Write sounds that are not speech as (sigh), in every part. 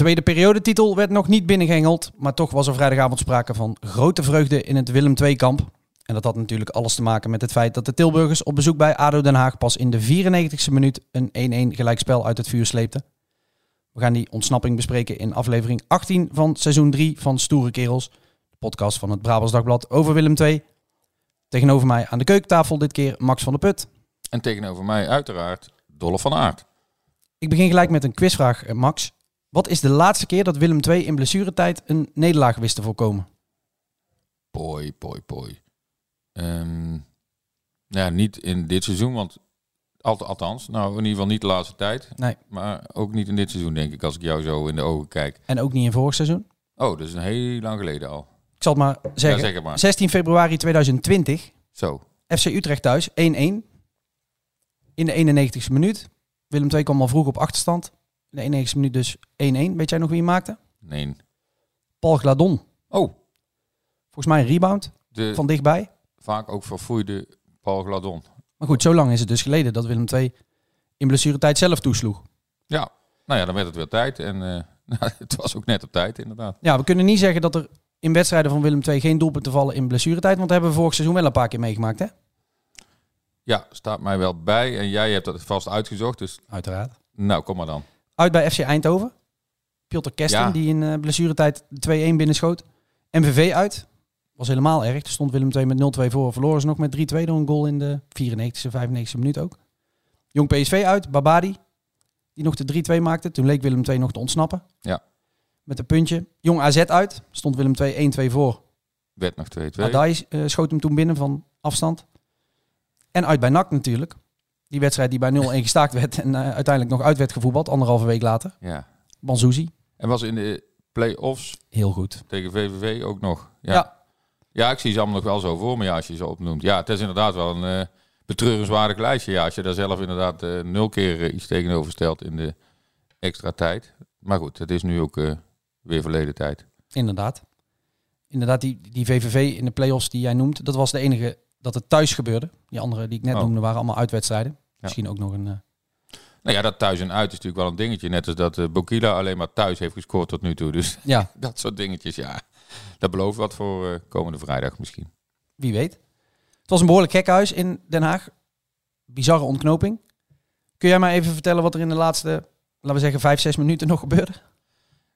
Tweede periodetitel werd nog niet binnengehengeld, maar toch was er vrijdagavond sprake van grote vreugde in het Willem II-kamp. En dat had natuurlijk alles te maken met het feit dat de Tilburgers op bezoek bij ADO Den Haag pas in de 94ste minuut een 1-1 gelijkspel uit het vuur sleepten. We gaan die ontsnapping bespreken in aflevering 18 van seizoen 3 van Stoere Kerels, de podcast van het Brabants Dagblad over Willem II. Tegenover mij aan de keukentafel dit keer Max van der Put. En tegenover mij uiteraard Dolle van Aert. Ik begin gelijk met een quizvraag, eh, Max. Wat is de laatste keer dat Willem II in blessuretijd een nederlaag wist te voorkomen? Poi, poi, poi. Ehm, ja, niet in dit seizoen, want alt- althans, nou in ieder geval niet de laatste tijd. Nee. Maar ook niet in dit seizoen, denk ik, als ik jou zo in de ogen kijk. En ook niet in vorig seizoen? Oh, dat is een heel lang geleden al. Ik zal het maar zeggen. Ja, zeg het maar. 16 februari 2020, Zo. FC Utrecht thuis, 1-1. In de 91ste minuut. Willem II kwam al vroeg op achterstand. In de 91ste minuut dus 1-1. Weet jij nog wie hem maakte? Nee. Paul Gladon. Oh, Volgens mij een rebound de van dichtbij. vaak ook verfoeide Paul Gladon. Maar goed, zo lang is het dus geleden dat Willem II in blessuretijd zelf toesloeg. Ja, nou ja, dan werd het weer tijd. En eh, (laughs) het was ook net op tijd, inderdaad. Ja, we kunnen niet zeggen dat er in wedstrijden van Willem II geen doelpunten vallen in blessuretijd. Want dat hebben we vorig seizoen wel een paar keer meegemaakt, hè? Ja, staat mij wel bij. En jij hebt dat vast uitgezocht, dus Uiteraard. nou, kom maar dan. Uit bij FC Eindhoven. Piotr Kesten, Ja. die in eh, blessuretijd de 2-1 binnenschoot. MVV uit. Was helemaal erg. Er stond Willem II met 0-2 voor. Verloren ze nog met 3-2 door een goal in de 94e, 95e minuut ook. Jong PSV uit. Babadi. Die nog de 3-2 maakte. Toen leek Willem II nog te ontsnappen. Ja. Met een puntje. Jong AZ uit. Stond Willem II 1-2 voor. Werd nog 2-2. Adai eh, schoot hem toen binnen van afstand. En uit bij NAC natuurlijk. Die wedstrijd die bij 0-1 gestaakt werd en eh, uiteindelijk nog uit werd gevoetbald. Anderhalve week later. Ja. Banzuzi. En was in de play-offs Heel goed. tegen VVV ook nog. Ja. Ja. ja. ik zie ze allemaal nog wel zo voor me, ja, als je ze opnoemt. Ja, het is inderdaad wel een eh betreurenswaardig lijstje. Ja, als je daar zelf inderdaad eh, nul keer iets tegenover stelt in de extra tijd. Maar goed, het is nu ook weer verleden tijd. Inderdaad. Inderdaad, die, die VVV in de play-offs die jij noemt, dat was de enige dat het thuis gebeurde. Die andere die ik net Oh. noemde waren allemaal uitwedstrijden. Misschien ook nog een... eh, Nou ja, dat thuis en uit is natuurlijk wel een dingetje. Net als dat eh Bokila alleen maar thuis heeft gescoord tot nu toe. Dus (laughs) ja, dat soort dingetjes, ja. Dat belooft wat voor eh, komende vrijdag misschien. wie weet. Het was een behoorlijk gekhuis in Den Haag. Bizarre ontknoping. Kun jij mij even vertellen wat er in de laatste, laten we zeggen, vijf, zes minuten nog gebeurde?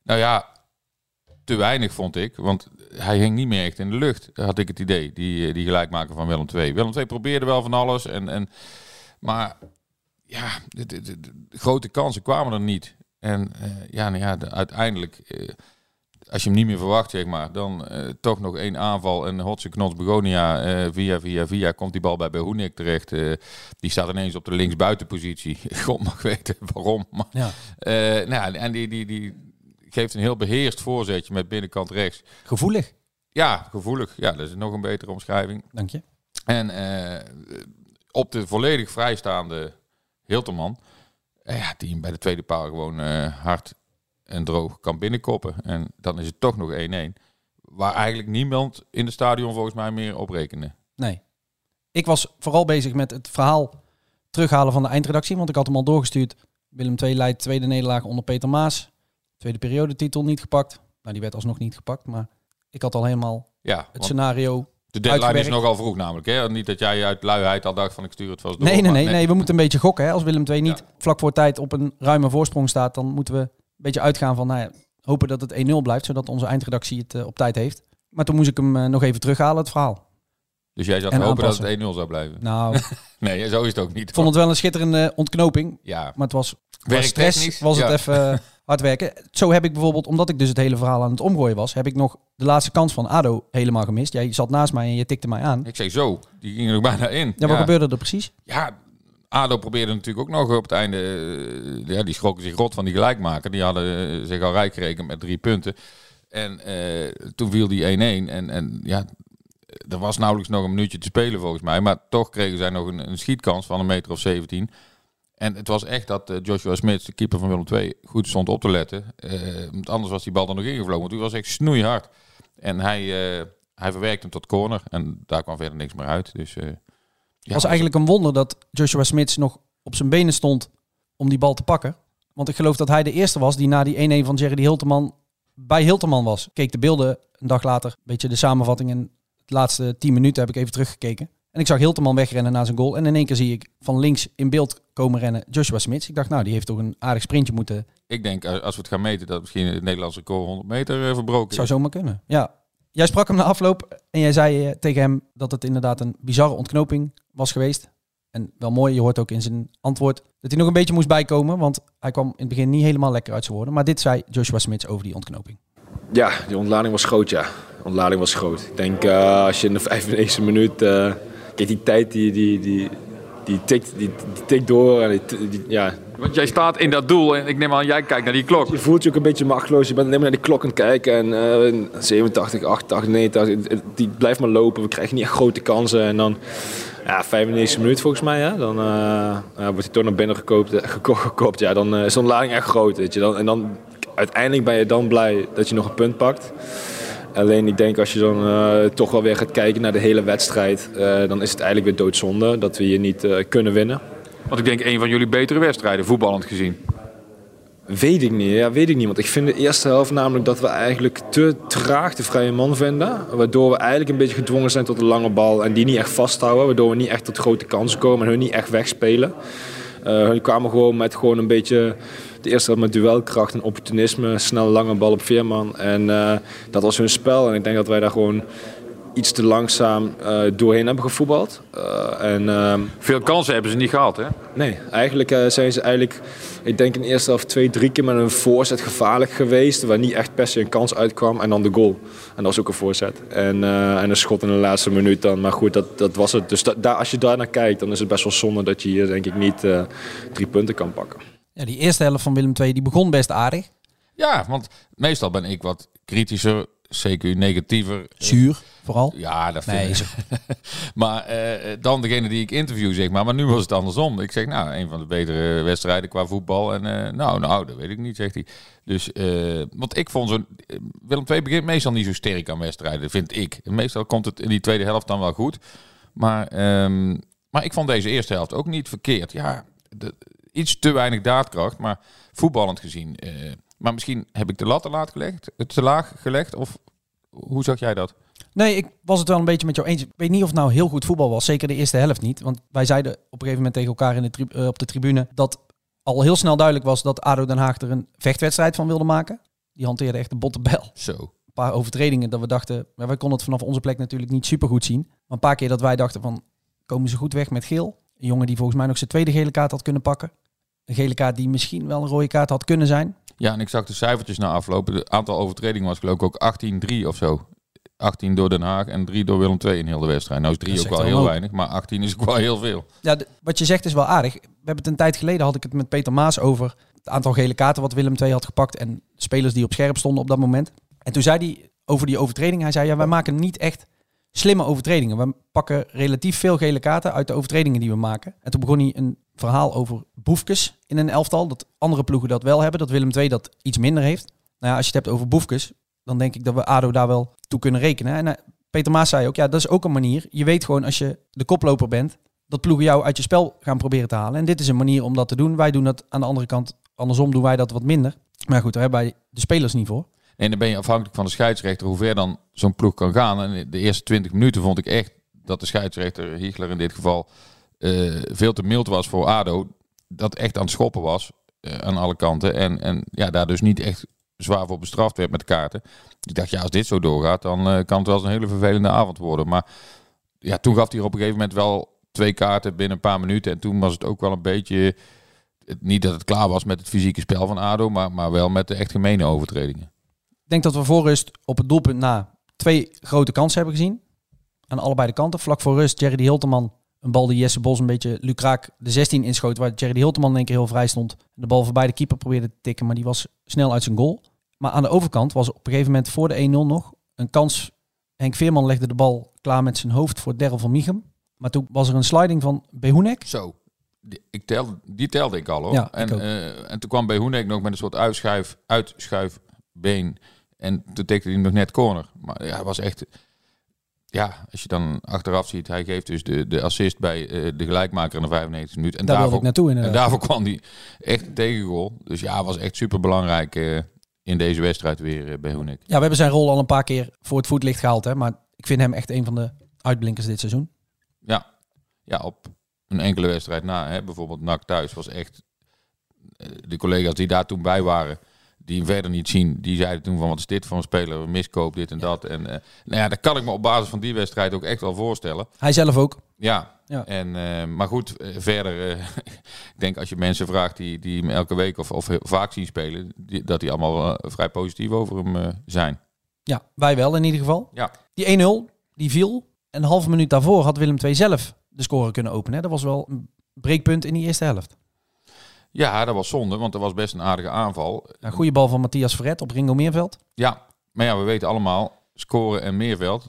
Nou ja, te weinig vond ik. Want hij hing niet meer echt in de lucht, had ik het idee. Die, eh, die gelijkmaker van Willem II. Willem II probeerde wel van alles. En, en, maar ja, de, de, de- de grote kansen kwamen er niet. En eh, ja, nou ja de- uiteindelijk, eh, als je hem niet meer verwacht, zeg maar, dan toch nog één aanval. En Hotse Knots Begonia, via, via, via, komt die bal bij Behoenik terecht. Die staat ineens op de linksbuitenpositie. (laughs) God mag weten waarom. Maar, Ja. nou ja, en die, die, die geeft een heel beheerst voorzetje met binnenkant rechts. Gevoelig. Ja, gevoelig. Ja, dat is nog een betere omschrijving. Dank je. En eh, op de volledig vrijstaande Hilterman, eh, ja, die hem bij de tweede paal gewoon eh, hard en droog kan binnenkoppen. En dan is het toch nog 1-1. Waar eigenlijk niemand in het stadion volgens mij meer op rekende. Nee. Ik was vooral bezig met het verhaal terughalen van de eindredactie. Want ik had hem al doorgestuurd. Willem II leidt tweede nederlaag onder Peter Maas. Tweede periodetitel niet gepakt. Nou, die werd alsnog niet gepakt. Maar ik had al helemaal Ja, het scenario. de deadline is nogal vroeg namelijk. Hè? Niet dat jij uit luiheid al dacht van ik stuur het vast door. Nee, nee, nee, nee. We moeten een beetje gokken. Hè. Als Willem II niet Ja. vlak voor tijd op een ruime voorsprong staat, dan moeten we een beetje uitgaan van, nou ja, hopen dat het 1-0 blijft, zodat onze eindredactie het eh, op tijd heeft. Maar toen moest ik hem eh, nog even terughalen, het verhaal. Dus jij zat En te hopen dat het 1-0 zou blijven. Nou, (laughs) Nee, zo is het ook niet. ik vond het wel een schitterende ontknoping. Ja, Maar het was Werktechnisch, stress was het even eh, (laughs) hard werken. Zo heb ik bijvoorbeeld, omdat ik dus het hele verhaal aan het omgooien was, heb ik nog de laatste kans van ADO helemaal gemist. Jij zat naast mij en je tikte mij aan. ik zei zo. Die ging er bijna in. Ja, wat gebeurde er precies? Ja, ADO probeerde natuurlijk ook nog op het einde... eh, ja, die schrokken zich rot van die gelijkmaker. Die hadden eh, zich al rijk gerekend met drie punten. En eh, toen viel die 1-1. En, en ja, er was nauwelijks nog een minuutje te spelen volgens mij. Maar toch kregen zij nog een, een schietkans van een meter of 17. En het was echt dat eh, Joshua Smith, de keeper van Willem II, goed stond op te letten. Eh, want anders was die bal er nog ingevlogen. Want toen was echt snoeihard. En hij, eh, hij verwerkte hem tot corner. En daar kwam verder niks meer uit. Dus, Het was eigenlijk een wonder dat Joshua Smits nog op zijn benen stond om die bal te pakken. Want ik geloof dat hij de eerste was die na die 1-1 van Jerry Hilterman bij Hilterman was. Keek de beelden een dag later, een beetje de samenvatting. En de laatste 10 minuten heb ik even teruggekeken. En ik zag Hilterman wegrennen naar zijn goal. En in één keer zie ik van links in beeld komen rennen Joshua Smits. Ik dacht, nou, die heeft toch een aardig sprintje moeten. Ik denk, eh, als we het gaan meten, dat misschien het Nederlandse record 100 meter eh, verbroken Zou zomaar kunnen. Ja. Jij sprak hem na afloop en jij zei eh, tegen hem dat het inderdaad een bizarre ontknoping was geweest. En wel mooi, je hoort ook in zijn antwoord dat hij nog een beetje moest bijkomen. Want hij kwam in het begin niet helemaal lekker uit zijn woorden. Maar dit zei Joshua Smits over die ontknoping. Ja, die ontlading was groot, ja. De ontlading was groot. Ik denk eh, als je in de (laughs) 95e minuut... eh kijk, die tijd die, die, die, die, tikt, die, die tikt door. En die, die- ja. Want jij staat in dat doel en ik neem aan, jij kijkt naar die klok. Je voelt je ook een beetje machteloos. Je bent alleen maar naar die klok aan het kijken. En eh 87, 88, 89, het- die blijft maar lopen. We krijgen niet echt grote kansen. En dan, ja, 95e minuut volgens mij, hè, dan eh, wordt hij toch naar binnen gekoopt. eh, geko- gekopt. Ja, dan eh, is de ontlading echt groot. Weet je. Dan, en dan, uiteindelijk ben je dan blij dat je nog een punt pakt. Alleen ik denk als je dan eh, toch wel weer gaat kijken naar de hele wedstrijd, eh, dan is het eigenlijk weer doodzonde dat we hier niet eh, kunnen winnen. Want ik denk een van jullie betere wedstrijden, voetballend gezien. Weet ik niet, ja, weet ik niet. Want ik vind de eerste helft namelijk dat we eigenlijk te traag de vrije man vinden. Waardoor we eigenlijk een beetje gedwongen zijn tot een lange bal en die niet echt vasthouden. Waardoor we niet echt tot grote kansen komen en hun niet echt wegspelen. Hun kwamen gewoon met gewoon een beetje de eerste helft met duelkracht en opportunisme. Snel lange bal op Veerman. En eh, dat was hun spel. En ik denk dat wij daar gewoon iets te langzaam eh, doorheen hebben gevoetbald. Eh, en... ehm, Veel kansen hebben ze niet gehad, hè? Nee, eigenlijk zijn ze eigenlijk, ik denk in de eerste helft twee, drie keer met een voorzet gevaarlijk geweest. Waar niet echt per se een kans uitkwam. En dan de goal. En dat was ook een voorzet. En, en een schot in de laatste minuut dan. Maar goed, dat, dat was het. Dus da- daar, als je daar naar kijkt, dan is het best wel zonde dat je hier denk ik niet drie punten kan pakken. Ja, die eerste helft van Willem II die begon best aardig. Ja, want meestal ben ik wat kritischer, zeker negatiever. Zuur, vooral. Ja, dat vind Nee, ik. zo- (laughs) maar eh, dan degene die ik interview, zeg maar. Maar nu was het andersom. Ik zeg, nou, een van de betere wedstrijden qua voetbal. En eh, nou, nou, dat weet ik niet, zegt hij. Dus, eh, want ik vond zo'n... eh, Willem II begint meestal niet zo sterk aan wedstrijden, vind ik. Meestal komt het in die tweede helft dan wel goed. Maar, ehm, maar ik vond deze eerste helft ook niet verkeerd. Ja, de- iets te weinig daadkracht, maar voetballend gezien. eh, maar misschien heb ik de lat te laat gelegd, te laag gelegd. Of hoe zag jij dat? Nee, ik was het wel een beetje met jou eens. Ik weet niet of het nou heel goed voetbal was. Zeker de eerste helft niet. Want wij zeiden op een gegeven moment tegen elkaar in de tri- eh, op de tribune... dat al heel snel duidelijk was dat ADO Den Haag er een vechtwedstrijd van wilde maken. Die hanteerde echt een botte bel. Zo. Een paar overtredingen dat we dachten... Maar wij konden het vanaf onze plek natuurlijk niet super goed zien. Maar een paar keer dat wij dachten van... komen ze goed weg met geel? Een jongen die volgens mij nog zijn tweede gele kaart had kunnen pakken. Een gele kaart die misschien wel een rode kaart had kunnen zijn. Ja, en ik zag de cijfertjes na aflopen. Het aantal overtredingen was geloof ik ook 18-3 of zo. 18 door Den Haag en 3 door Willem II in heel de wedstrijd. Nou is 3 Dat ook wel heel weinig, maar 18 is ook wel heel veel. Ja, de- wat je zegt is wel aardig. We hebben het een tijd geleden, had ik het met Peter Maas over het aantal gele kaarten wat Willem II had gepakt en spelers die op scherp stonden op dat moment. En toen zei hij over die overtreding, hij zei ja, wij maken niet echt slimme overtredingen. We pakken relatief veel gele kaarten uit de overtredingen die we maken. En toen begon hij een verhaal over boefkes in een elftal, dat andere ploegen dat wel hebben, dat Willem II dat iets minder heeft. Nou ja, als je het hebt over boefkes, dan denk ik dat we ADO daar wel toe kunnen rekenen. En eh, Peter Maas zei ook, ja, dat is ook een manier. Je weet gewoon als je de koploper bent, dat ploegen jou uit je spel gaan proberen te halen. En dit is een manier om dat te doen. Wij doen dat aan de andere kant, andersom doen wij dat wat minder. Maar goed, daar hebben wij de spelers niet voor. En dan ben je afhankelijk van de scheidsrechter hoe ver dan zo'n ploeg kan gaan. En de eerste 20 minuten vond ik echt dat de scheidsrechter, Hiegler in dit geval, eh, veel te mild was voor ADO. Dat echt aan het schoppen was eh, aan alle kanten. En, en ja, daar dus niet echt zwaar voor bestraft werd met kaarten. Ik dacht, ja, als dit zo doorgaat, dan eh, kan het wel eens een hele vervelende avond worden. Maar ja, toen gaf hij op een gegeven moment wel twee kaarten binnen een paar minuten. En toen was het ook wel een beetje... Niet dat het klaar was met het fysieke spel van ADO, maar, maar wel met de echt gemene overtredingen. Ik denk dat we voor rust op het doelpunt na twee grote kansen hebben gezien. Aan allebei de kanten. Vlak voor rust, Jerry de Hilterman. Een bal die Jesse Bos een beetje lukraak de 16 inschoot. Waar Jerry de Hilterman in één keer heel vrij stond. De bal voorbij de keeper probeerde te tikken, maar die was snel uit zijn goal. Maar aan de overkant was op een gegeven moment voor de 1-0 nog een kans. Henk Veerman legde de bal klaar met zijn hoofd voor Daryl van Michum. Maar toen was er een sliding van Behoenek. Zo. Die, ik telde, die telde ik al hoor. Ja, en, eh, en toen kwam Behoenek nog met een soort uitschuif, uitschuifbeen. En toen tikte hij nog net corner. Maar ja, hij was echt... Ja, als je dan achteraf ziet, hij geeft dus de, de assist bij eh, de gelijkmaker in de 95 minuut. En Daar daarvoor, ik naartoe en inderdaad. daarvoor kwam hij echt een tegengoal. Dus ja, was echt super belangrijk in deze wedstrijd weer uh, Behoenek. Ja, we hebben zijn rol al een paar keer voor het voetlicht gehaald. Hè, maar ik vind hem echt een van de uitblinkers dit seizoen. Ja, ja op een enkele wedstrijd na, hè, bijvoorbeeld NAC thuis, was echt... eh, De collega's die daar toen bij waren, die hem verder niet zien, die zeiden toen van wat is dit voor een speler, miskoop, dit en dat. En eh, nou ja, dat kan ik me op basis van die wedstrijd ook echt wel voorstellen. Hij zelf ook. Ja, Ja. En, eh, maar goed, eh, verder, (laughs) ik denk als je mensen vraagt die, die hem elke week of, of vaak zien spelen, die, dat die allemaal vrij positief over hem zijn. Ja, wij wel in ieder geval. Ja. Die 1-0, die viel. En een halve minuut daarvoor had Willem II zelf de score kunnen openen. Hè. Dat was wel een breekpunt in die eerste helft. Ja, dat was zonde, want dat was best een aardige aanval. Een goede bal van Matthias Verret op Ringo Meerveld. Ja, maar ja, we weten allemaal, scoren en meerveld,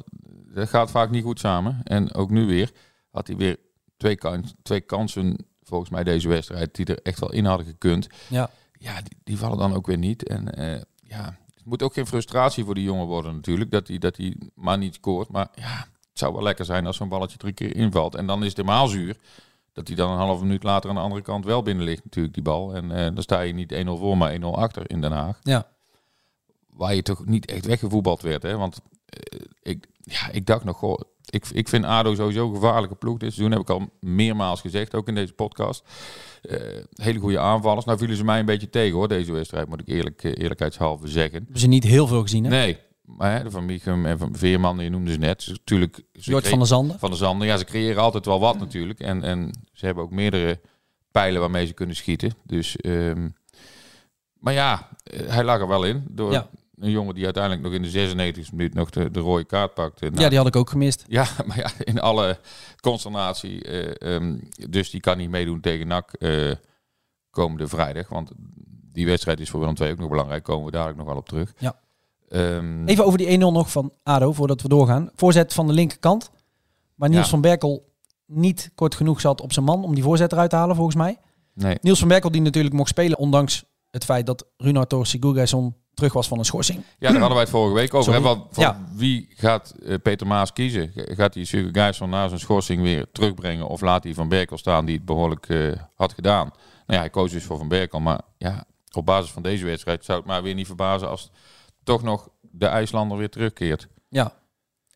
dat gaat vaak niet goed samen. En ook nu weer had hij weer twee, kans, twee kansen, volgens mij deze wedstrijd, die er echt wel in hadden gekund. Ja. Ja, die, die vallen dan ook weer niet. En eh, ja, het moet ook geen frustratie voor die jongen worden natuurlijk, dat hij dat hij maar niet scoort. Maar ja, het zou wel lekker zijn als zo'n balletje drie keer invalt. En dan is het helemaal zuur dat hij dan een halve minuut later aan de andere kant wel binnen ligt natuurlijk, die bal. En eh, dan sta je niet 1-0 voor, maar 1-0 achter in Den Haag Ja. waar je toch niet echt weggevoetbald werd. Hè? Want eh, ik, ja, ik dacht nog, goh, ik, ik vind ADO sowieso een gevaarlijke ploeg dit seizoen. Heb ik al meermaals gezegd, ook in deze podcast. Eh, hele goede aanvallers. Nou vielen ze mij een beetje tegen hoor, deze wedstrijd, moet ik eerlijk, eerlijkheidshalve zeggen. Hebben ze niet heel veel gezien. Hè? Nee, hè, Van Michum en Van Veerman, je noemde ze net. Natuurlijk, Jort van der Zanden. van de Zanden. Ja, ze creëren altijd wel wat natuurlijk. En, en ze hebben ook meerdere pijlen waarmee ze kunnen schieten. Dus, ehm, maar ja, eh, hij lag er wel in. Door Ja. een jongen die uiteindelijk nog in de 96e minuut nog de, de rode kaart pakte. Nou, Ja, die had ik ook gemist. (laughs) ja, maar ja, in alle consternatie. eh, ehm, dus die kan niet meedoen tegen NAC eh, komende vrijdag. Want die wedstrijd is voor Willem II ook nog belangrijk. Komen we dadelijk nog wel op terug. Ja. Ehm, Even over die 1-0 nog van ADO, voordat we doorgaan. Voorzet van de linkerkant. Waar Niels Ja. van Berkel niet kort genoeg zat op zijn man om die voorzet eruit te halen, volgens mij. nee. Niels van Berkel die natuurlijk mocht spelen, ondanks het feit dat Runar Sigurgesson terug was van een schorsing. Ja, daar hadden wij het vorige week over. Wat, van Ja. Wie gaat eh, Peter Maas kiezen? Gaat hij Sugar Gijsson na zijn schorsing weer terugbrengen? Of laat hij Van Berkel staan die het behoorlijk eh, had gedaan? Nou ja, hij koos dus voor Van Berkel. Maar ja, op basis van deze wedstrijd zou het maar weer niet verbazen als toch nog de IJslander weer terugkeert. Ja.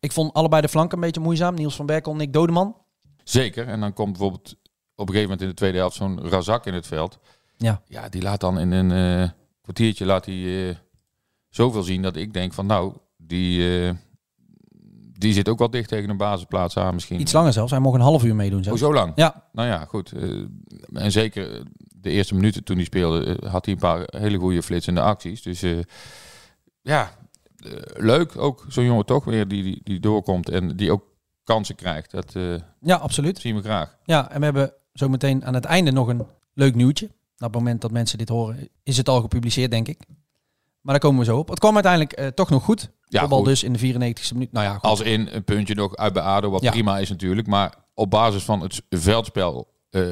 Ik vond allebei de flanken een beetje moeizaam. Niels van Berkel, Nick Dodeman. Zeker. En dan komt bijvoorbeeld op een gegeven moment in de tweede helft zo'n Razak in het veld. Ja. Ja, die laat dan in een eh, kwartiertje laat hij, eh, zoveel zien dat ik denk van nou, die, eh, die zit ook wel dicht tegen een basisplaats aan misschien. Iets langer zelfs. Hij mocht een half uur meedoen. Oh, zelfs. zo lang? Ja, Nou ja, goed. en zeker de eerste minuten toen hij speelde, had hij een paar hele goede flitsende acties. Dus ja, eh, leuk. Ook zo'n jongen toch weer die, die, die doorkomt en die ook kansen krijgt. Dat eh, ja, absoluut. zien we graag. Ja, en we hebben zometeen aan het einde nog een leuk nieuwtje. Op het moment dat mensen dit horen, is het al gepubliceerd, denk ik. Maar daar komen we zo op. Het kwam uiteindelijk eh, toch nog goed. Ja, goed. dus in de 94e minuut. Nou ja, goed. Als in een puntje nog uit bij ADO, wat Ja. prima is natuurlijk. Maar op basis van het veldspel,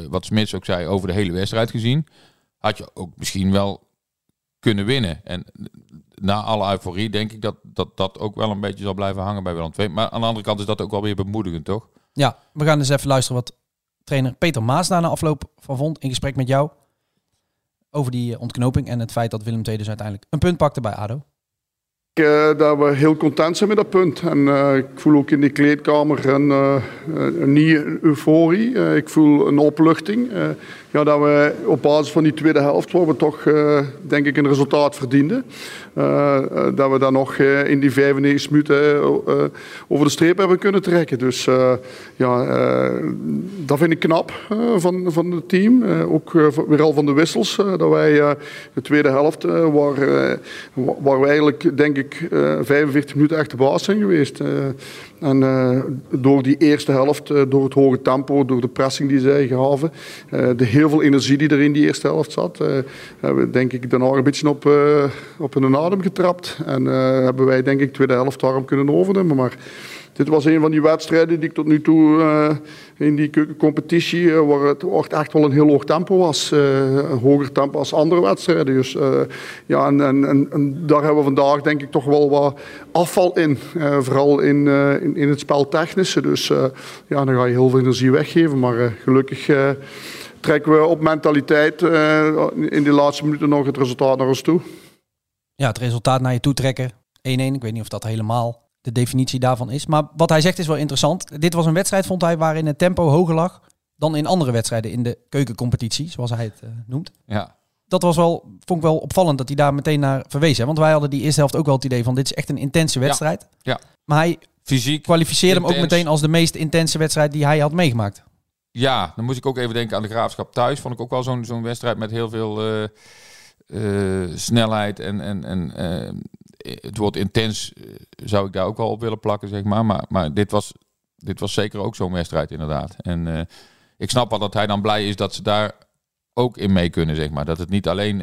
wat Smits ook zei, over de hele wedstrijd gezien, had je ook misschien wel kunnen winnen. En na alle euforie denk ik dat dat, dat ook wel een beetje zal blijven hangen bij Willem II. Maar aan de andere kant is dat ook wel weer bemoedigend, toch? Ja, we gaan eens even luisteren wat trainer Peter Maas daar na afloop van vond. In gesprek met jou. Over die ontknoping en het feit dat Willem II dus uiteindelijk een punt pakte bij ADO. Eh, dat we heel content zijn met dat punt. En eh, ik voel ook in die kleedkamer een, eh, een nieuwe euforie. Ik voel een opluchting. Ja, dat we op basis van die tweede helft, waar we toch denk ik een resultaat verdienden, dat we dan nog in die 95 minuten over de streep hebben kunnen trekken. Dus ja, dat vind ik knap van, van het team. Ook weer al van de wissels. dat wij de tweede helft, waar, wa- waar we eigenlijk denk ik ik, uh, 45 minuten echt de baas zijn geweest. Uh, en uh, door die eerste helft, door het hoge tempo, door de pressing die zij gaven, de heel veel energie die er in die eerste helft zat, hebben we denk ik daarna een beetje op, op hun adem getrapt. En hebben wij denk ik de tweede helft warm kunnen overnemen. Maar dit was een van die wedstrijden die ik tot nu toe uh, in die competitie, uh, waar het echt wel een heel hoog tempo was. Uh, een hoger tempo als andere wedstrijden. Dus ja, en, en, en, daar hebben we vandaag denk ik toch wel wat afval in. vooral in, in, in, het spel technische. Dus ja, dan ga je heel veel energie weggeven. Maar gelukkig trekken we op mentaliteit in de laatste minuten nog het resultaat naar ons toe. Ja, het resultaat naar je toe trekken. 1-1. Ik weet niet of dat helemaal de definitie daarvan is. Maar wat hij zegt is wel interessant. Dit was een wedstrijd, vond hij, waarin het tempo hoger lag dan in andere wedstrijden in de keukencompetitie, zoals hij het uh, noemt. Ja. Dat was wel, vond ik wel opvallend dat hij daar meteen naar verwees. Hè? Want wij hadden die eerste helft ook wel het idee van dit is echt een intense wedstrijd. Ja. ja. Maar hij Fysiek, kwalificeerde hem ook meteen als de meest intense wedstrijd die hij had meegemaakt. Ja, dan moest ik ook even denken aan de graafschap thuis. Vond ik ook wel zo'n zo'n wedstrijd met heel veel uh, uh, snelheid en, en, en het woord intens eh, zou ik daar ook wel op willen plakken, zeg maar. Maar, maar dit, was, dit was zeker ook zo'n wedstrijd, inderdaad. En uh, ik snap wel dat hij dan blij is dat ze daar ook in mee kunnen, zeg maar. Dat het niet alleen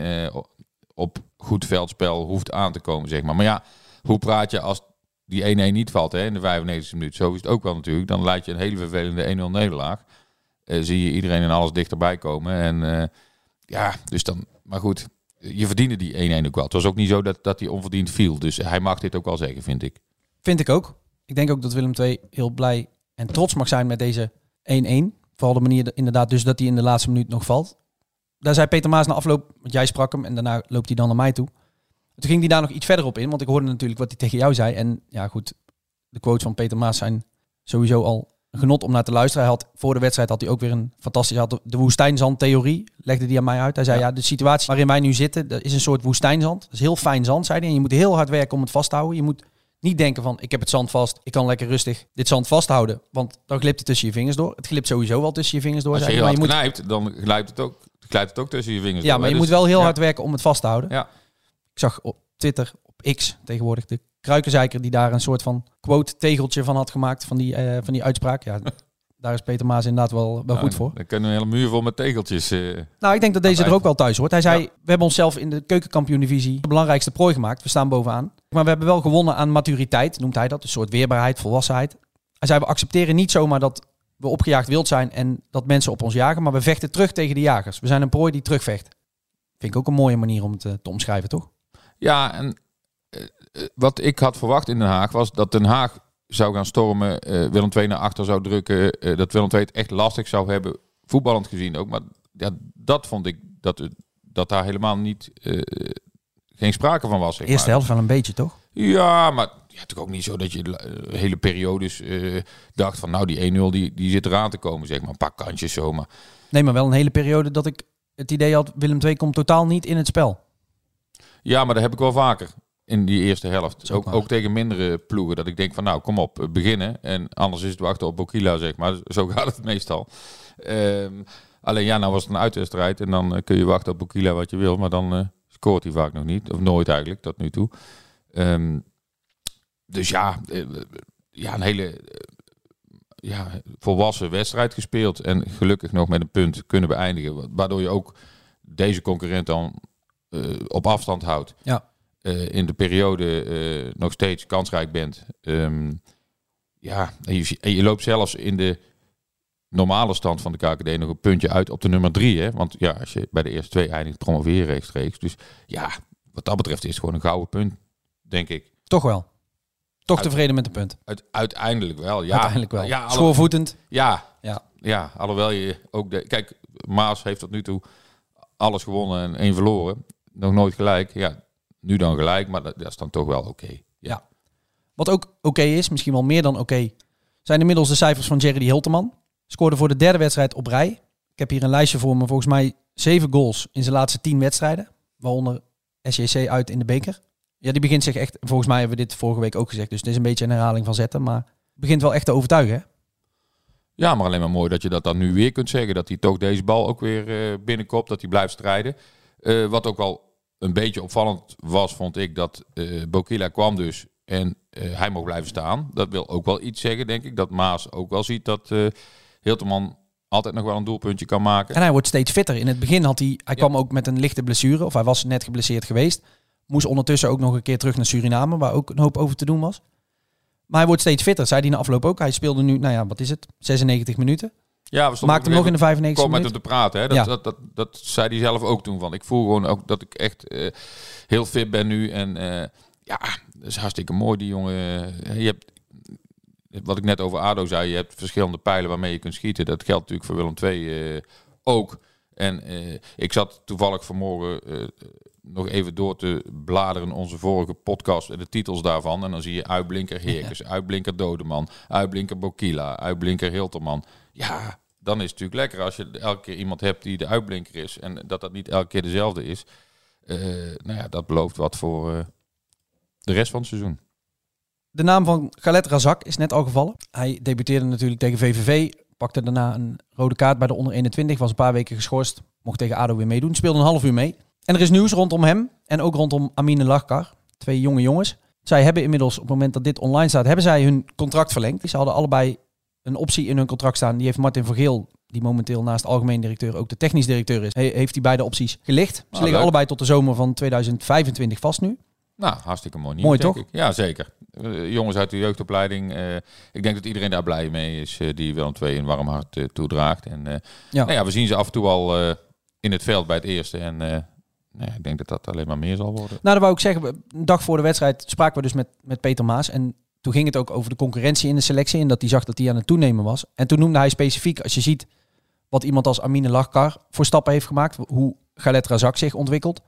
op goed veldspel hoeft aan te komen, zeg maar. Maar ja, hoe praat je als die 1-1 niet valt hè, in de 95e minuut? Zo is het ook wel natuurlijk. Dan leid je een hele vervelende 1-0 nederlaag. Zie je iedereen en alles dichterbij komen. En ja, dus dan... Maar goed, je verdiende die 1-1 ook wel. Het was ook niet zo dat, dat hij onverdiend viel. Dus hij mag dit ook wel zeggen, vind ik. Vind ik ook. Ik denk ook dat Willem II heel blij en trots mag zijn met deze 1-1. Vooral de manier inderdaad dus dat hij in de laatste minuut nog valt. Daar zei Peter Maas na afloop, want jij sprak hem en daarna loopt hij dan naar mij toe. Toen ging hij daar nog iets verder op in, want ik hoorde natuurlijk wat hij tegen jou zei. En ja goed, de quotes van Peter Maas zijn sowieso al genot om naar te luisteren. Hij had, voor de wedstrijd had hij ook weer een fantastische... Had de woestijnzandtheorie legde hij aan mij uit. Hij zei, ja. de situatie waarin wij nu zitten, dat is een soort woestijnzand. Dat is heel fijn zand, zei hij. En je moet heel hard werken om het vast te houden. Je moet niet denken van, ik heb het zand vast, ik kan lekker rustig dit zand vasthouden. Want dan glipt het tussen je vingers door. Het glipt sowieso wel tussen je vingers door. Als je heel maar je moet... knijpt, dan glijpt het ook, glijpt het ook tussen je vingers ja, door. maar je moet wel heel hard werken om het vast te houden. Ja. Ik zag op Twitter, op X tegenwoordig, de Kruikenzeiker die daar een soort van quote tegeltje van had gemaakt van die, uh, van die uitspraak. Ja, (laughs) daar is Peter Maas inderdaad wel, wel goed voor. Dan kunnen we een hele muur vol met tegeltjes. Uh, nou, ik denk dat deze er ook wel thuis hoort. Hij zei, we hebben onszelf in de keukenkampioen-divisie de belangrijkste prooi gemaakt. We staan bovenaan. Maar we hebben wel gewonnen aan maturiteit, noemt hij dat. Een soort weerbaarheid, volwassenheid. Hij zei, we accepteren niet zomaar dat we opgejaagd wild zijn en dat mensen op ons jagen. Maar we vechten terug tegen de jagers. We zijn een prooi die terugvecht. Vind ik ook een mooie manier om het te, te omschrijven, toch? Ja, en wat ik had verwacht in Den Haag was dat Den Haag zou gaan stormen, uh, Willem II naar achter zou drukken, uh, dat Willem II het echt lastig zou hebben, voetballend gezien ook. Maar ja, dat vond ik dat, dat daar helemaal niet uh, geen sprake van was. Zeg Eerste helft wel een beetje, toch? Ja, maar ja, natuurlijk ook niet zo dat je hele periodes dacht van nou die 1-0 die, die zit eraan te komen, zeg maar. Een paar kantjes zomaar. Nee, maar wel een hele periode dat ik het idee had, Willem II komt totaal niet in het spel. Ja, maar dat heb ik wel vaker in die eerste helft. Ook, ook, tegen mindere ploegen. Dat ik denk van nou, kom op, eh, beginnen. En anders is het wachten op Bokila, zeg maar. (laughs) Zo gaat het meestal. Um, alleen ja, nou was het een uitwedstrijd. En dan uh, kun je wachten op Bokila wat je wil. Maar dan uh, scoort hij vaak nog niet. Of nooit eigenlijk, tot nu toe. Um, dus ja, ja, een hele ja, volwassen wedstrijd gespeeld. En gelukkig nog met een punt kunnen beëindigen. Waardoor je ook deze concurrent dan op afstand houdt. Ja. Uh, in de periode uh, nog steeds kansrijk bent. Um, ja, en je, en je, loopt zelfs in de normale stand van de KKD nog een puntje uit op de nummer drie. Hè? Want ja, als je bij de eerste twee eindigt, promoveer rechtstreeks. Dus ja, wat dat betreft is het gewoon een gouden punt, denk ik. Toch wel. Toch tevreden met de punt? Uit, uiteindelijk wel, ja. Uiteindelijk wel. Ja, Schoorvoetend. Ja, ja. ja, alhoewel je ook... De, kijk, Maas heeft tot nu toe alles gewonnen en één verloren. Nog nooit gelijk. Ja, nu dan gelijk, maar dat, is dan toch wel oké. Ja. Wat ook oké is, misschien wel meer dan oké, zijn inmiddels de cijfers van Jerry Hilteman. Scoorde voor de derde wedstrijd op rij. Ik heb hier een lijstje voor me. Volgens mij zeven goals in zijn laatste tien wedstrijden. Waaronder SJC uit in de beker. Ja, die begint zich echt... Volgens mij hebben we dit vorige week ook gezegd. Dus het is een beetje een herhaling van zetten. Maar begint wel echt te overtuigen, hè? Ja, maar alleen maar mooi dat je dat dan nu weer kunt zeggen. Dat hij toch deze bal ook weer uh, binnenkopt. Dat hij blijft strijden. Uh, wat ook wel een beetje opvallend was, vond ik, dat eh Bokila kwam dus en eh, hij mocht blijven staan. Dat wil ook wel iets zeggen, denk ik. Dat Maas ook wel ziet dat eh Hilterman altijd nog wel een doelpuntje kan maken. En hij wordt steeds fitter. In het begin had hij, hij kwam ook met een lichte blessure, of hij was net geblesseerd geweest. Moest ondertussen ook nog een keer terug naar Suriname, waar ook een hoop over te doen was. Maar hij wordt steeds fitter, zei hij in de afloop ook. Hij speelde nu, nou ja, wat is het, 96 minuten. Ja, we stonden Maakte hem nog in de 95 kwam met hem te praten. Hè? Dat, Ja. dat, dat, dat zei hij zelf ook toen. Van. Ik voel gewoon ook dat ik echt eh, heel fit ben nu. En eh, ja, dat is hartstikke mooi, die jongen. Eh, Je hebt, wat ik net over ADO zei, je hebt verschillende pijlen waarmee je kunt schieten. Dat geldt natuurlijk voor Willem II ook. En ik zat toevallig vanmorgen nog even door te bladeren onze vorige podcast en de titels daarvan. En dan zie je Uitblinker Heerkens, Uitblinker Dodeman, Uitblinker Bokila, Uitblinker Hilterman. Ja, dan is het natuurlijk lekker als je elke keer iemand hebt die de uitblinker is. En dat dat niet elke keer dezelfde is. Eh, nou ja, dat belooft wat voor eh, de rest van het seizoen. De naam van Galet Razak is net al gevallen. Hij debuteerde natuurlijk tegen VVV. Pakte daarna een rode kaart bij de onder 21. Was een paar weken geschorst. Mocht tegen ADO weer meedoen. Speelde een half uur mee. En er is nieuws rondom hem. En ook rondom Amine Lachkar. Twee jonge jongens. Zij hebben inmiddels, op het moment dat dit online staat, hebben zij hun contract verlengd. Ze hadden allebei een optie in hun contract staan. Die heeft Martin Vergeel, die momenteel naast algemeen directeur ook de technisch directeur is, he- heeft die beide opties gelicht. Ze Ah, liggen leuk. allebei tot de zomer van 2025 vast nu. Nou, hartstikke mooi. Mooi, denk toch? Ik. Ja, zeker. Eh, jongens uit de jeugdopleiding. eh, ik denk dat iedereen daar blij mee is. eh, die Willem II een warm hart toedraagt. En Ja. Nou ja, we zien ze af en toe al in het veld bij het eerste. En nou ja, ik denk dat dat alleen maar meer zal worden. Nou, dat wou ik zeggen. Een dag voor de wedstrijd spraken we dus met, met Peter Maas. En toen ging het ook over de concurrentie in de selectie. En dat hij zag dat die aan het toenemen was. En toen noemde hij specifiek, als je ziet wat iemand als Amine Lachkar voor stappen heeft gemaakt. Hoe Galet Razak zich ontwikkelt.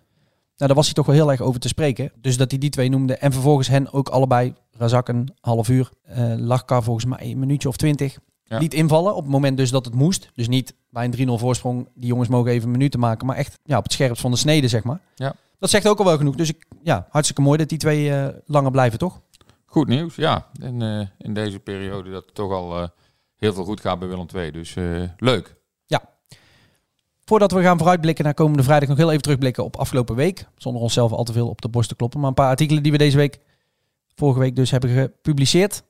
Nou, daar was hij toch wel heel erg over te spreken. Dus dat hij die twee noemde. En vervolgens hen ook allebei, Razak een half uur. eh Lachkar volgens mij een minuutje of twintig. Ja. Niet invallen op het moment dus dat het moest. Dus niet bij een 3-0 voorsprong. Die jongens mogen even minuten maken. Maar echt ja, op het scherpst van de snede, zeg maar. Ja. Dat zegt ook al wel genoeg. Dus ik, ja, hartstikke mooi dat die twee eh, langer blijven, toch? Goed nieuws, ja. En eh, in deze periode dat het toch al eh, heel veel goed gaat bij Willem II. Dus eh, leuk. Voordat we gaan vooruitblikken naar komende vrijdag, nog heel even terugblikken op afgelopen week. Zonder onszelf al te veel op de borst te kloppen. Maar een paar artikelen die we deze week, vorige week dus, hebben gepubliceerd.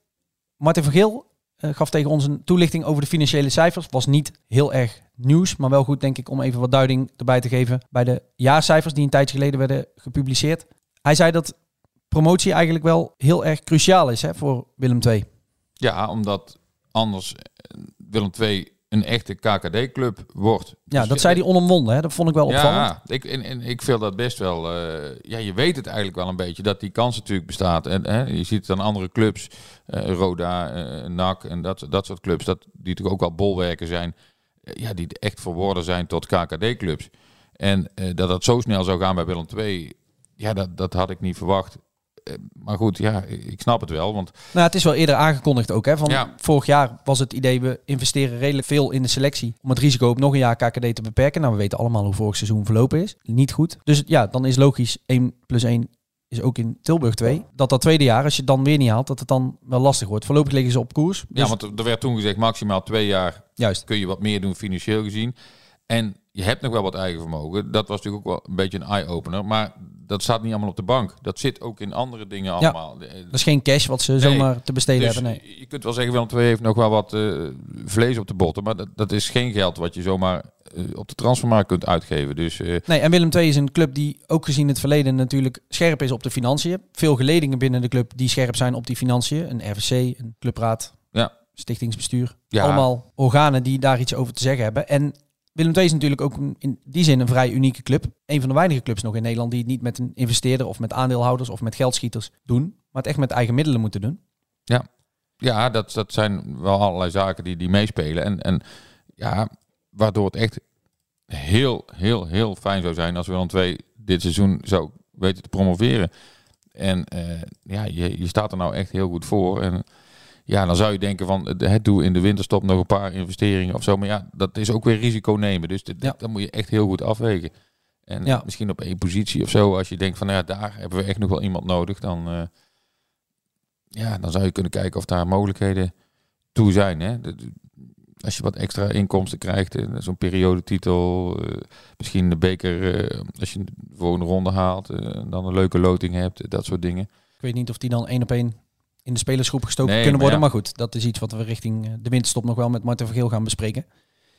Martin van gaf tegen ons een toelichting over de financiële cijfers. Was niet heel erg nieuws, maar wel goed denk ik om even wat duiding erbij te geven bij de jaarcijfers die een tijdje geleden werden gepubliceerd. Hij zei dat promotie eigenlijk wel heel erg cruciaal is hè, voor Willem II. Ja, omdat anders eh, Willem II een echte KKD-club wordt. Ja, Dus, dat zei hij onomwonden. Hè? Dat vond ik wel opvallend. Ja, ik, en, en ik vind dat best wel. eh, ja, je weet het eigenlijk wel een beetje dat die kans natuurlijk bestaat. En hè, je ziet het aan andere clubs, eh, Roda, NAC en dat, dat soort clubs, dat, die natuurlijk ook al bolwerken zijn. ja, die echt verworden zijn tot KKD-clubs. En dat dat zo snel zou gaan bij Willem II, ja, dat, dat had ik niet verwacht. Eh, maar goed, ja, ik snap het wel. Want Nou, het is wel eerder aangekondigd ook. Hè? Van Ja. Vorig jaar was het idee, we investeren redelijk veel in de selectie. Om het risico op nog een jaar KKD te beperken. Nou, we weten allemaal hoe vorig seizoen verlopen is. Niet goed. Dus ja, dan is logisch 1 plus 1 is ook in Tilburg 2. Dat dat tweede jaar, als je het dan weer niet haalt, dat het dan wel lastig wordt. Voorlopig liggen ze op koers. Dus, ja, want er werd toen gezegd maximaal twee jaar Juist. kun je wat meer doen financieel gezien. En je hebt nog wel wat eigen vermogen. Dat was natuurlijk ook wel een beetje een eye-opener. Maar dat staat niet allemaal op de bank. Dat zit ook in andere dingen allemaal. Eh, Dat is geen cash wat ze zomaar te besteden Dus hebben. Nee. je kunt wel zeggen, Willem II heeft nog wel wat eh, vlees op de botten. Maar dat, dat is geen geld wat je zomaar eh, op de transfermarkt kunt uitgeven. Dus Nee, en Willem II is een club die ook gezien het verleden natuurlijk scherp is op de financiën. Veel geledingen binnen de club die scherp zijn op die financiën. Een RVC, een clubraad, ja, stichtingsbestuur. Ja. Allemaal organen die daar iets over te zeggen hebben. En Willem II is natuurlijk ook in die zin een vrij unieke club. Een van de weinige clubs nog in Nederland die het niet met een investeerder of met aandeelhouders of met geldschieters doen. Maar het echt met eigen middelen moeten doen. ja dat, dat zijn wel allerlei zaken die, die meespelen. En, en ja, waardoor het echt heel, heel, heel fijn zou zijn als Willem II dit seizoen zou weten te promoveren. En eh, ja, je, je staat er nou echt heel goed voor. En ja, dan zou je denken van, eh, het doe in de winterstop nog een paar investeringen of zo. Maar ja, dat is ook weer risico nemen. Dus dit, Ja. dat moet je echt heel goed afwegen. En Ja. misschien op één positie of zo, als je denkt van, nou ja, daar hebben we echt nog wel iemand nodig. Dan, eh, ja, dan zou je kunnen kijken of daar mogelijkheden toe zijn. Hè? De- de- als je wat extra inkomsten krijgt, eh, zo'n periodetitel, eh, misschien de beker, eh, als je de volgende ronde haalt, eh, dan een leuke loting hebt, dat soort dingen. Ik weet niet of die dan één op één in de spelersgroep gestoken Nee, kunnen maar worden. ja. Maar goed, dat is iets wat we richting eh, de winterstop nog wel met Martin van Geel gaan bespreken.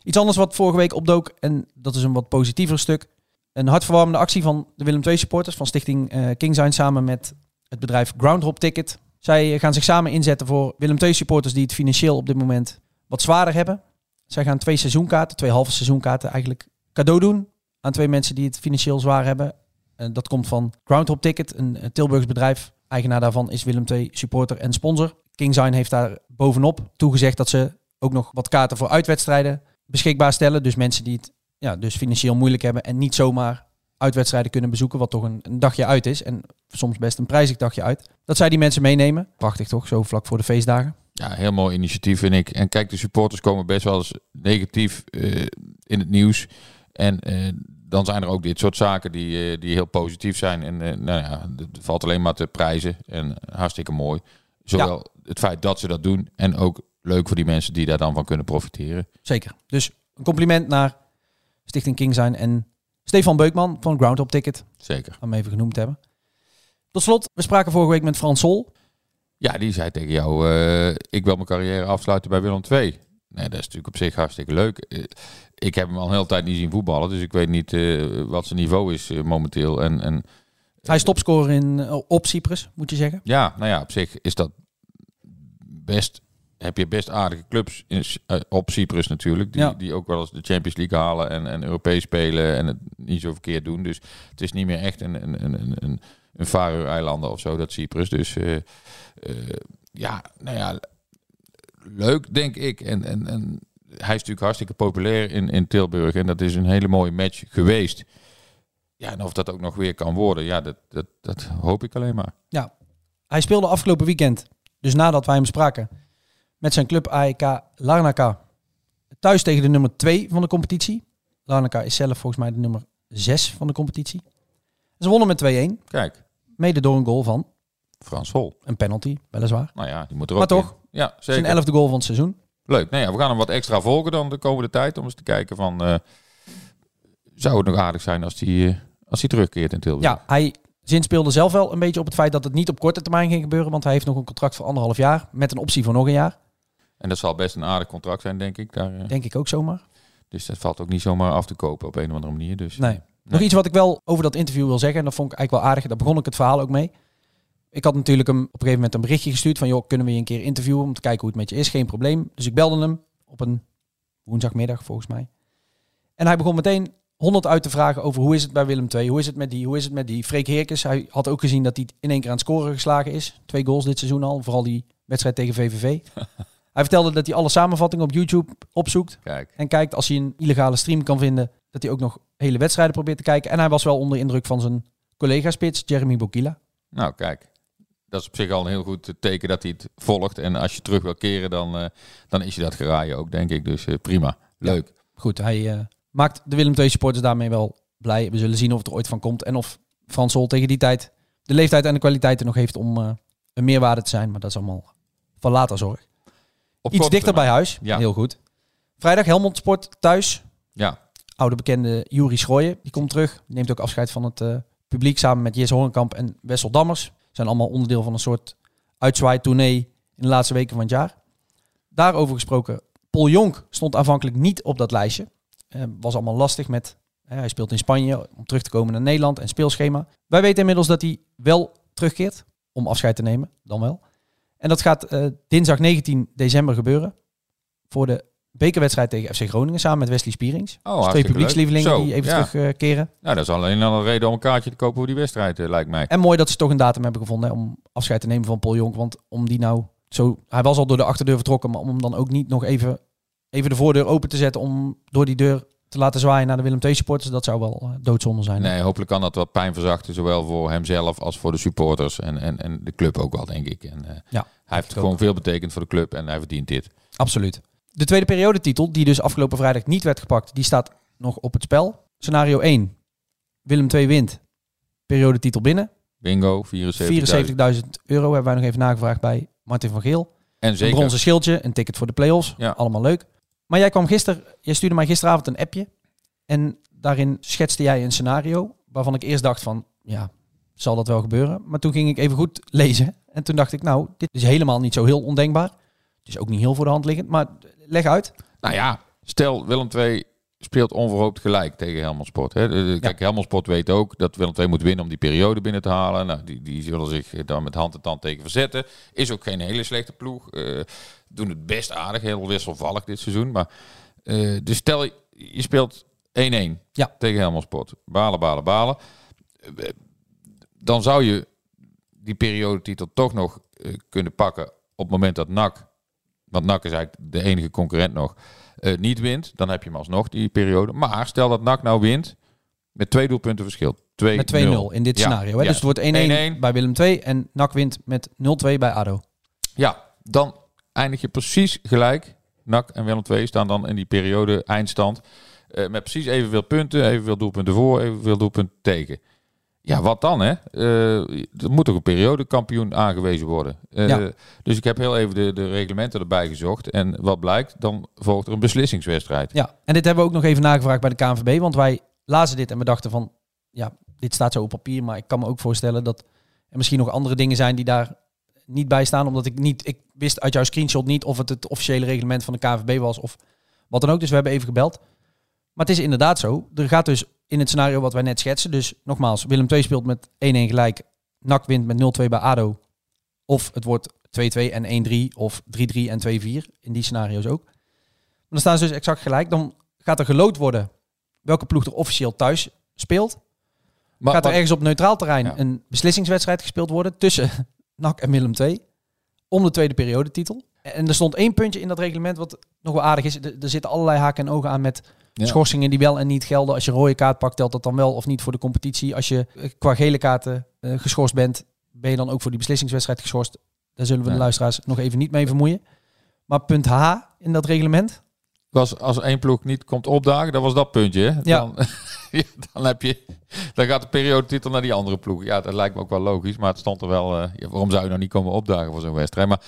Iets anders wat vorige week opdook, en dat is een wat positiever stuk. Een hartverwarmende actie van de Willem II supporters van stichting eh Kingsign samen met het bedrijf Groundhop Ticket. Zij eh, gaan zich samen inzetten voor Willem II supporters die het financieel op dit moment wat zwaarder hebben. Zij gaan twee seizoenkaarten, twee halve seizoenkaarten eigenlijk cadeau doen aan twee mensen die het financieel zwaar hebben. En dat komt van Groundhop Ticket, een Tilburgs bedrijf. Eigenaar daarvan is Willem II supporter en sponsor. Kingsign heeft daar bovenop toegezegd dat ze ook nog wat kaarten voor uitwedstrijden beschikbaar stellen. Dus mensen die het ja, dus financieel moeilijk hebben en niet zomaar uitwedstrijden kunnen bezoeken, wat toch een, een dagje uit is. En soms best een prijzig dagje uit. Dat zij die mensen meenemen. Prachtig toch, zo vlak voor de feestdagen. Ja, heel mooi initiatief vind ik. En kijk, de supporters komen best wel eens negatief eh, in het nieuws. En eh, dan zijn er ook dit soort zaken die, eh, die heel positief zijn. En eh, nou ja, het valt alleen maar te prijzen. En hartstikke mooi. Zowel het feit dat ze dat doen en ook leuk voor die mensen die daar dan van kunnen profiteren. Zeker. Dus een compliment naar Stichting Kingsign en Stefan Beukman van Groundhop Ticket. Zeker. Om even genoemd te hebben. Tot slot, we spraken vorige week met Frans Sol. Ja, die zei tegen jou, eh, ik wil mijn carrière afsluiten bij Willem II. Nee, dat is natuurlijk op zich hartstikke leuk. Eh, ik heb hem al een hele tijd niet zien voetballen, dus ik weet niet eh, wat zijn niveau is eh, momenteel. En, en Hij is topscorer in, eh, op Cyprus, moet je zeggen. ja, nou ja, op zich is dat best, heb je best aardige clubs in, eh, op Cyprus natuurlijk, die, Ja. die ook wel eens de Champions League halen en, en Europees spelen en het niet zo verkeerd doen. Dus het is niet meer echt een, een, een, een, een, Faroe-eilanden of zo, dat Cyprus. Dus eh, eh, ja, nou ja, leuk denk ik. En, en, en hij is natuurlijk hartstikke populair in, in Tilburg en dat is een hele mooie match geweest. Ja, en of dat ook nog weer kan worden, ja, dat, dat, dat hoop ik alleen maar. Ja, hij speelde afgelopen weekend, dus nadat wij hem spraken, met zijn club AEK Larnaca. Thuis tegen de nummer 2 van de competitie. Larnaca is zelf volgens mij de nummer 6 van de competitie. Ze wonnen met 2-1, Kijk, mede door een goal van Frans Vol. een penalty, weliswaar. Nou ja, die moet er ook Maar toch, in. Ja, Zijn zeker. elfde goal van het seizoen. Leuk. Nou ja, we gaan hem wat extra volgen dan de komende tijd. Om eens te kijken van... eh, zou het nog aardig zijn als hij eh, als hij terugkeert in Tilburg? Ja, hij zinspeelde zelf wel een beetje op het feit dat het niet op korte termijn ging gebeuren. Want hij heeft nog een contract voor anderhalf jaar met een optie voor nog een jaar. En dat zal best een aardig contract zijn, denk ik. Daar, eh. Denk ik ook zomaar. Dus dat valt ook niet zomaar af te kopen op een of andere manier. Dus, Nee. Nog iets wat ik wel over dat interview wil zeggen. En dat vond ik eigenlijk wel aardig. Daar begon ik het verhaal ook mee. Ik had natuurlijk hem op een gegeven moment een berichtje gestuurd van... joh, kunnen we je een keer interviewen om te kijken hoe het met je is? Geen probleem. Dus ik belde hem op een woensdagmiddag volgens mij. En hij begon meteen honderd uit te vragen over hoe is het bij Willem II? Hoe is het met die? Hoe is het met die? Freek Heerkens, hij had ook gezien dat hij in één keer aan het scoren geslagen is. Twee goals dit seizoen al. Vooral die wedstrijd tegen VVV. (laughs) hij vertelde dat hij alle samenvattingen op YouTube opzoekt. Kijk, En kijkt als hij een illegale stream kan vinden, dat hij ook nog hele wedstrijden probeert te kijken. En hij was wel onder indruk van zijn collega-spits, Jeremy Bokila. nou kijk. Dat is op zich al een heel goed teken dat hij het volgt. En als je terug wil keren, dan, eh, dan is je dat geraaien ook, denk ik. Dus eh, prima. Leuk. Goed, hij eh, maakt de Willem II supporters daarmee wel blij. We zullen zien of het er ooit van komt. En of Frans Sol tegen die tijd de leeftijd en de kwaliteiten nog heeft om een meerwaarde te zijn. Maar dat is allemaal van later zorg. Op Iets dichter bij huis. Ja. Heel goed. Vrijdag Helmond Sport thuis. Ja, Oude bekende Juri Schrooien. Die komt terug. Neemt ook afscheid van het publiek samen met Jesse Horenkamp en Wessel Dammers. Zijn allemaal onderdeel van een soort uitzwaai-tournee in de laatste weken van het jaar. Daarover gesproken. Paul Jonk stond aanvankelijk niet op dat lijstje. Eh, was allemaal lastig met... eh, hij speelt in Spanje om terug te komen naar Nederland en speelschema. Wij weten inmiddels dat hij wel terugkeert om afscheid te nemen. Dan wel. En dat gaat eh, dinsdag 19 december gebeuren. Voor de bekerwedstrijd tegen FC Groningen samen met Wesley Spierings. Oh, Dus twee publiekslievelingen. Zo, die even ja. terugkeren. Nou, dat is alleen al een reden om een kaartje te kopen voor die wedstrijd, eh, lijkt mij. En mooi dat ze toch een datum hebben gevonden hè, om afscheid te nemen van Paul Jonk. Want om die nou zo... Hij was al door de achterdeur vertrokken, maar om hem dan ook niet nog even, even de voordeur open te zetten... om door die deur te laten zwaaien naar de Willem II supporters, dat zou wel eh, doodzonde zijn. Nee, hopelijk kan dat wat pijn verzachten, zowel voor hemzelf als voor de supporters en, en, en de club ook wel, denk ik. En, eh, Ja, hij heeft gewoon ook. veel betekend voor de club en hij verdient dit. Absoluut. De tweede periodetitel, die dus afgelopen vrijdag niet werd gepakt, die staat nog op het spel. Scenario 1. Willem II wint. Periodetitel binnen. Bingo, 74.000. 74.000 euro hebben wij nog even nagevraagd bij Martin van Geel. En Een zeker, bronzen schildje, een ticket voor de play-offs. Ja. Allemaal leuk. Maar jij kwam gisteren, jij stuurde mij gisteravond een appje. En daarin schetste jij een scenario waarvan ik eerst dacht van, ja, zal dat wel gebeuren? Maar toen ging ik even goed lezen. En toen dacht ik, nou, dit is helemaal niet zo heel ondenkbaar. Het is ook niet heel voor de hand liggend, maar leg uit. Nou ja, stel Willem II speelt onverhoopt gelijk tegen Helmond Sport. Hè. Kijk, Helmond Sport weet ook dat Willem II moet winnen om die periode binnen te halen. Nou, die, die zullen zich daar met hand en tand tegen verzetten. Is ook geen hele slechte ploeg. Eh, doen het best aardig, heel wisselvallig dit seizoen. Maar, eh, dus stel je, je speelt 1-1 Ja. tegen Helmond Sport. Balen, balen, balen. Eh, dan zou je die periodetitel toch nog kunnen pakken op het moment dat NAC, want NAC is eigenlijk de enige concurrent nog, eh, niet wint. Dan heb je hem alsnog die periode. Maar stel dat NAC nou wint met twee doelpunten verschil. 2 Met 2-0 in dit Ja, scenario. Hè? ja. Dus het wordt 1-1 1-1. bij Willem II en NAC wint met 0-2 bij ADO. Ja, dan eindig je precies gelijk. NAC en Willem II staan dan in die periode eindstand. eh, met precies evenveel punten, evenveel doelpunten voor, evenveel doelpunten tegen. Ja, wat dan hè? Eh, er moet toch een periodekampioen aangewezen worden. Eh, Ja. Dus ik heb heel even de, de reglementen erbij gezocht. En wat blijkt, dan volgt er een beslissingswedstrijd. Ja, en dit hebben we ook nog even nagevraagd bij de KNVB. Want wij lazen dit en we dachten van, ja, dit staat zo op papier. Maar ik kan me ook voorstellen dat er misschien nog andere dingen zijn die daar niet bij staan. Omdat ik niet, ik wist uit jouw screenshot niet of het het officiële reglement van de KNVB was of wat dan ook. Dus we hebben even gebeld. Maar het is inderdaad zo. Er gaat dus in het scenario wat wij net schetsen. Dus nogmaals, Willem II speelt met 1-1 gelijk. NAC wint met 0-2 bij ADO. Of het wordt 2-2 en 1-3 of 3-3 en 2-4. In die scenario's ook. Maar dan staan ze dus exact gelijk. Dan gaat er geloot worden welke ploeg er officieel thuis speelt. Maar, gaat er maar- ergens op neutraal terrein Ja. een beslissingswedstrijd gespeeld worden tussen (laughs) NAC en Willem II om de tweede periodetitel. En er stond één puntje in dat reglement wat nog wel aardig is. Er, er zitten allerlei haken en ogen aan met Ja. schorsingen die wel en niet gelden. Als je rode kaart pakt, telt dat dan wel of niet voor de competitie. Als je eh, qua gele kaarten eh, geschorst bent, ben je dan ook voor die beslissingswedstrijd geschorst. Daar zullen we de luisteraars nog even niet mee vermoeien. Maar punt H in dat reglement, was als één ploeg niet komt opdagen, dat was dat puntje. Hè? Dan, (laughs) ja, dan heb je, dan gaat de periodetitel naar die andere ploeg. Ja, dat lijkt me ook wel logisch, maar het stond er wel. eh, waarom zou je nou niet komen opdagen voor zo'n wedstrijd? Maar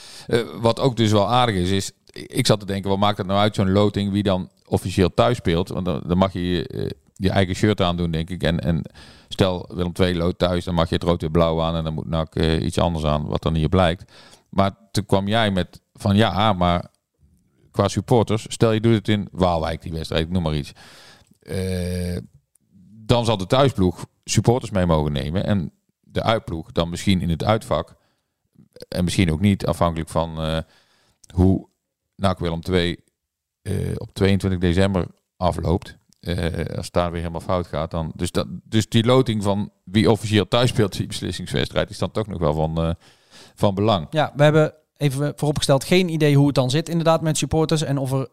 wat ook dus wel aardig is, is ik zat te denken, wat maakt het nou uit zo'n loting wie dan officieel thuis speelt? Want dan, mag je je, eh, je eigen shirt aandoen, denk ik. En, en stel Willem II lood thuis, dan mag je het rood en blauw aan en dan moet NAC eh, iets anders aan, wat dan hier blijkt. Maar toen kwam jij met van ja, maar qua supporters, stel je doet het in Waalwijk, die wedstrijd, noem maar iets. Eh, dan zal de thuisploeg supporters mee mogen nemen en de uitploeg dan misschien in het uitvak. En misschien ook niet, afhankelijk van hoe NAC Willem 2 op 22 december afloopt. Eh, als daar weer helemaal fout gaat. Dan, dus, dat, dus die loting van wie officieel thuis speelt die beslissingswedstrijd is dan toch nog wel van, eh, van belang. Ja, we hebben even vooropgesteld geen idee hoe het dan zit inderdaad met supporters. En of, er,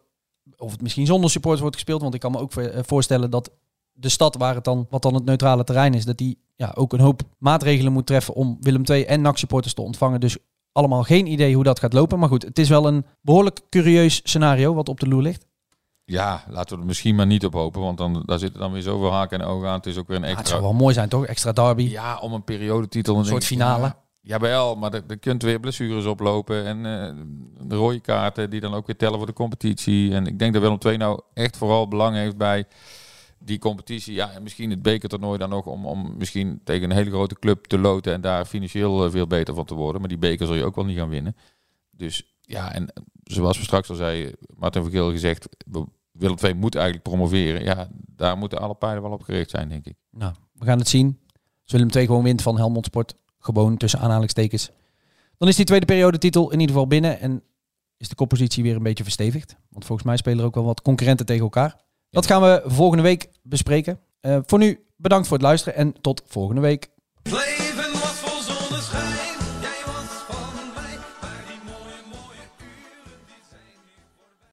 of het misschien zonder supporters wordt gespeeld. Want ik kan me ook eh, voorstellen dat de stad waar het dan, wat dan het neutrale terrein is, dat die ja, ook een hoop maatregelen moet treffen om Willem II en NAC supporters te ontvangen. Dus allemaal geen idee hoe dat gaat lopen. Maar goed, het is wel een behoorlijk curieus scenario wat op de loer ligt. Ja, laten we er misschien maar niet op hopen, want dan, daar zitten dan weer zoveel haken en ogen aan. Het is ook weer een Ah, het extra... zou wel mooi zijn toch? Extra derby. Ja, om een periodetitel. Een soort finale. Ja, wel, maar er, er kunt weer blessures oplopen en eh, de rode kaarten die dan ook weer tellen voor de competitie. En ik denk dat Willem II nou echt vooral belang heeft bij die competitie. Ja, en misschien het bekertoernooi dan nog om, om misschien tegen een hele grote club te loten en daar financieel eh, veel beter van te worden. Maar die beker zul je ook wel niet gaan winnen. Dus ja, en zoals we straks al zeiden, Martin Vergeel gezegd, Willem II moet eigenlijk promoveren. Ja, daar moeten alle pijlen wel op gericht zijn, denk ik. Nou, we gaan het zien. Als Willem II gewoon wint van Helmond Sport, gewoon tussen aanhalingstekens. Dan is die tweede periodetitel in ieder geval binnen en is de koppositie weer een beetje verstevigd. Want volgens mij spelen er ook wel wat concurrenten tegen elkaar. Dat gaan we volgende week bespreken. Eh, voor nu bedankt voor het luisteren en tot volgende week.